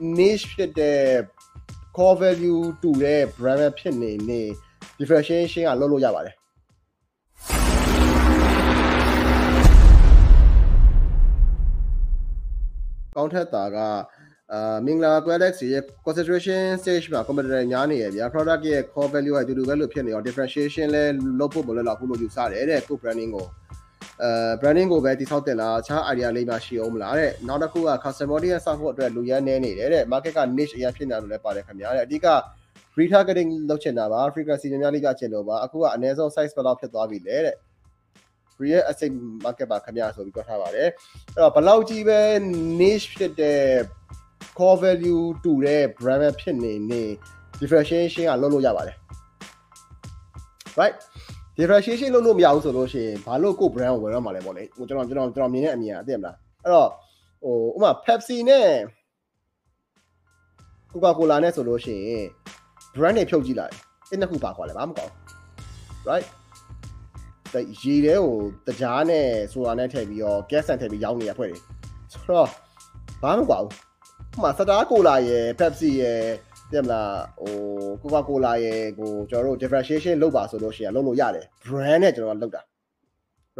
niche ဖြစ်တဲ့ core value တူတဲ့ brand ပဲဖြစ်နေနေ differentiation ကလုပ်လို့ရပါတယ်ကောင်းထက်တာကအာမင်္ဂလာ Qualix ရဲ့ concentration stage မှာ competitor များနေရဗျာ product ရဲ့ core value ကအတူတူပဲလို့ဖြစ်နေတော့ differentiation လဲလုပ်ဖို့မလွယ်တော့ဘူးလို့ယူဆတယ်တဲ့ကို branding ကို အဲ branding ကိုပဲတိဆောက်တင်လားအခြား idea လေးမှရှိအောင်မလားတဲ့နောက်တစ်ခုက customer တွေဆောက်ဖို့အတွက်လူရမ်းနေနေတယ်တဲ့ market က niche အရင်ဖြစ်နေတယ်လို့လည်းပါတယ်ခင်ဗျာတဲ့အဓိက retargeting လုပ်ချင်တာပါ frequency များများလေးကြချင်လို့ပါအခုကအနည်းဆုံး size ဘယ်လောက်ဖြစ်သွားပြီလဲတဲ့ real estate market ပါခင်ဗျာဆိုပြီးပြောထားပါတယ်အဲ့တော့ဘယ်လောက်ကြီးပဲ niche ဖြစ်တဲ့ core value တူတဲ့ brand ပဲဖြစ်နေနေ differentiation ကလုပ်လို့ရပါတယ် right differentiation လုပ်လို့မရဘူးဆိုလို့ရှိရင်ဘာလို့ကို brand ကိုဝယ်ရမှာလဲပေါ့လေဟိုကျွန်တော်ကျွန်တော်ကျွန်တော်မြင်တဲ့အမြင်อ่ะသိရမလားအဲ့တော့ဟိုဥပမာ Pepsi နဲ့ Coca-Cola နဲ့ဆိုလို့ရှိရင် brand တွေဖြုတ်ကြည့်လိုက်အဲ့နှစ်ခုပါခွာလဲဘာမှမကောင်း right တဲ့ရေတဲကိုတကြားနဲ့ဆိုတာနဲ့ထည့်ပြီးတော့ gas ဆန်ထည့်ပြီးရောင်းနေရဖွဲ့တယ်ဆိုတော့ဘာမှမကွာဘူးဥပမာစတားကိုလာရယ် Pepsi ရယ် သိမလားဟို Coca Cola ရဲ့ကိုကျွန်တော်တို့ differentiation လုပ်ပါဆိုလို့ရှိရင်လုပ်လို့ရတယ် brand နဲ့ကျွန်တော်လုပ်တာ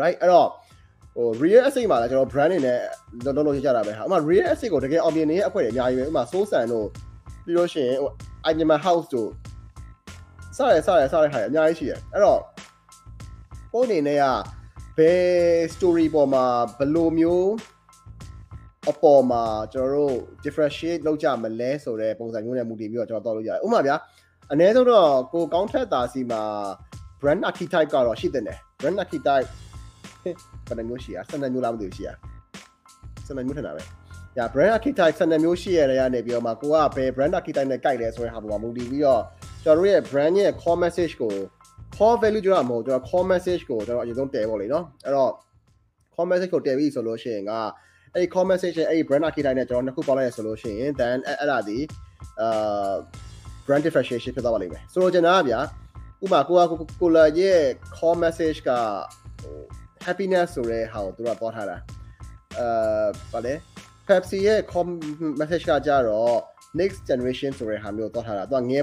right အဲ့တော့ဟို real estate မှာလည်းကျွန်တော် brand တွေနဲ့လုပ်လို့ရကြတာပဲဟာဥမာ real estate ကိုတကယ်အောင်မြင်နေတဲ့အခွင့်အများကြီးပဲဥမာ soul san တို့ပြီးလို့ရှိရင်ဟို Igeman House တို့စရစရစရဟာအများကြီးရှိတယ်အဲ့တော့ကိုအနေနဲ့ကဘယ် story ပေါ်မှာဘယ်လိုမျိုး အပေါ်မှာကျွန်တော်တို့ differentiate လုပ်ကြမလဲဆိုတဲ့ပုံစံမျိုးနဲ့မူတည်ပြီးတော့ကျွန်တော်တော့လုပ်ရတယ်။ဥပမာဗျာအနည်းဆုံးတော့ကိုကောင်းထက်တာစီမှာ brand archetype ကတော့ရှိတဲ့နယ် brand archetype ဘယ်နှမျိုးရှိရ12မျိုးလားမသိဘူးရှိရ12မျိုးထင်တာပဲ။ညာ brand archetype 12မျိုးရှိရတဲ့ကနေပြီးတော့မှကိုကဘယ် brand archetype နဲ့ကြိုက်လဲဆိုတဲ့ဟာပေါ်မှာမူတည်ပြီးတော့ကျွန်တော်တို့ရဲ့ brand ရဲ့ core message ကို core value ကျွန်တော်မဟုတ်ကျွန်တော် core message ကိုကျွန်တော်အရင်ဆုံးတည်ဖို့လေနော်။အဲ့တော့ core message ကိုတည်ပြီဆိုလို့ရှိရင်က အဲ့ဒီ comment section အဲ့ဒီ brand archetype နဲ့ကျွန်တော်နှစ်ခုပေါင်းလိုက်ရဆိုလို့ရှိရင် then အဲ့ဒါဒီအာ brand differentiation ဖြစ်သွားပါလိမ့်မယ်ဆိုတော့ကျွန်တော်ကဗျာဥပမာကိုကကိုလာရဲ့ call message ကဟို happiness ဆိုတဲ့ဟာကိုသူကပေါ်ထားတာအာဗာလဲ Pepsi ရဲ့ call message ကကြတော့ next generation ဆိုတဲ့ဟာမျိုးတော့ထားတာသူကငယ်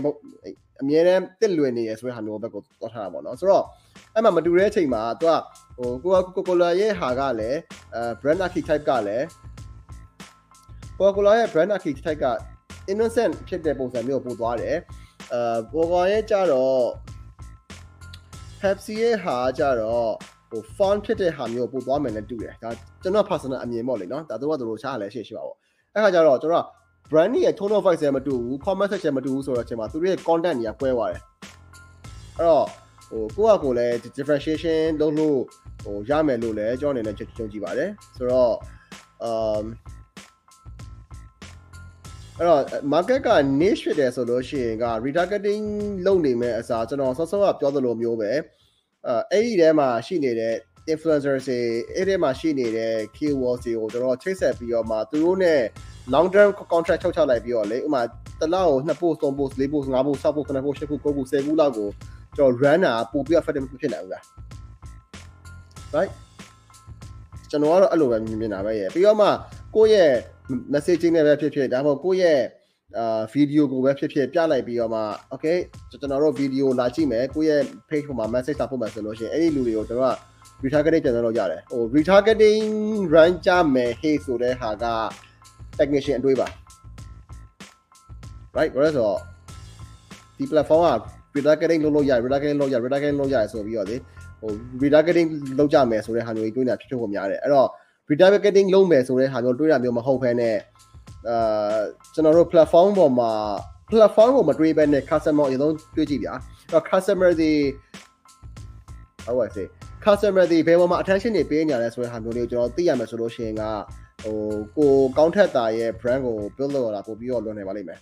အမြဲတမ်းတစ်လွင်နေရဆိုတဲ့ဟာမျိုးဘက်ကိုတော့ထားတာပေါ့နော်ဆိုတော့အဲ့မှာမတူတဲ့အချိန်မှာသူကဟိုကိုကကိုကိုလာရဲ့ဟာကလည်းအဲ brand archetype ကလည်းကိုကိုလာရဲ့ brand archetype က innocent ဖြစ်တဲ့ပုံစံမျိုးပို့သွားတယ်အဲပေါ်ပေါ်ရဲ့ကြတော့ Pepsi ရဲ့ဟာကြတော့ဟို font ဖြစ်တဲ့ဟာမျိုးပို့သွားမယ်နဲ့တူတယ်ဒါကျွန်တော် personal အမြင်ပေါ့လေနော်ဒါတို့ကတို့ရှားလည်းရှိရှိပါပေါ့အဲ့ခါကျတော့ကျွန်တော် brand ရဲ့ tone of voice လည်းမတူဘူး comment section မတူဘူးဆိုတော့အချိန်မှာသူတို့ရဲ့ content တွေကကွဲသွားတယ်အဲ့တော့ဟိုကိုယ့်အကိုလည်း differentiation လုပ်လို့ဟိုရမယ်လို့လည်းကျွန်တော်အနေနဲ့ကြုံကြည့်ပါတယ်ဆိုတော့ um အဲ့တော့ market က niche ဖြစ်တယ်ဆိုလို့ရှိရင်က retargeting လုပ်နေမဲ့အစားကျွန်တော်ဆော့ဆော့ကပြောသလိုမျိုးပဲအဲအဲ့ဒီထဲမှာရှိနေတဲ့ influencers တွေအဲ့ဒီမှာရှိနေတဲ့ keywords တွေကိုကျွန်တော်ချိတ်ဆက်ပြီးတော့မှသူတို့ ਨੇ long term contract ချုပ်ချလိုက်ပြီးတော့လေဥမာတစ်လောက်ကို2 post 3 post 4 post 5 post 6 post 9 post 10 post 9 post 10 post လောက်ကိုကျွန်တော် run တာပို့ပြီး effective ဖြစ်နိုင်ဘူးလား right ကျွန်တော်ကတော့အဲ့လိုပဲမြင်တာပဲရပြီးတော့မှကိုယ့်ရဲ့ messaging နဲ့ပဲဖြစ်ဖြစ်ဒါမှမဟုတ်ကိုယ့်ရဲ့အာဗီဒီယိုကိုပဲဖြစ်ဖြစ်ပြလိုက်ပြီးတော့မှ okay ကျွန်တော်တို့ဗီဒီယိုလာကြည့်မယ်ကိုယ့်ရဲ့ page ပေါ်မှာ message လာပို့မယ်ဆိုလို့ရှိရင်အဲ့ဒီလူတွေကိုကျွန်တော်က retargeting ပြန်လုပ်ရတယ်ဟို retargeting run ကြမယ် hey ဆိုတဲ့ဟာက technician အတွေးပါ right ဘာလို့ဆိုတော့ဒီ platform က retargeting လုပ်လို့ရတယ် retargeting လုပ်ရ retargeting လုပ်ရတယ်ဆိုပြီးတော့လေဟို retargeting လုပ်ကြမယ်ဆိုတဲ့ဟာမျိုးကြီးတွေးနေတာဖြစ်ဖြစ်ကိုများတယ်အဲ့တော့ retargeting လုပ်မယ်ဆိုတဲ့ဟာမျိုးတွေးတာမျိုးမဟုတ်ဘဲနဲ့အာကျွန်တော်တို့ platform ပေါ်မှာ platform ကိုမတွေးဘဲနဲ့ customer အရင်ဆုံးတွေးကြည့်ဗျာအဲ့တော့ customer ဒီ how I say customer ဒီဘယ်ပေါ်မှာ attention တွေပေးနေရလဲဆိုတဲ့ဟာမျိုးလေးကိုကျွန်တော်သိရမယ်ဆိုလို့ရှိရင်ကဟိုကိုကောင်းထက်တာရဲ့ brand ကို build လုပ်ရတာပို့ပြီးတော့လွန်နေပါလိမ့်မယ်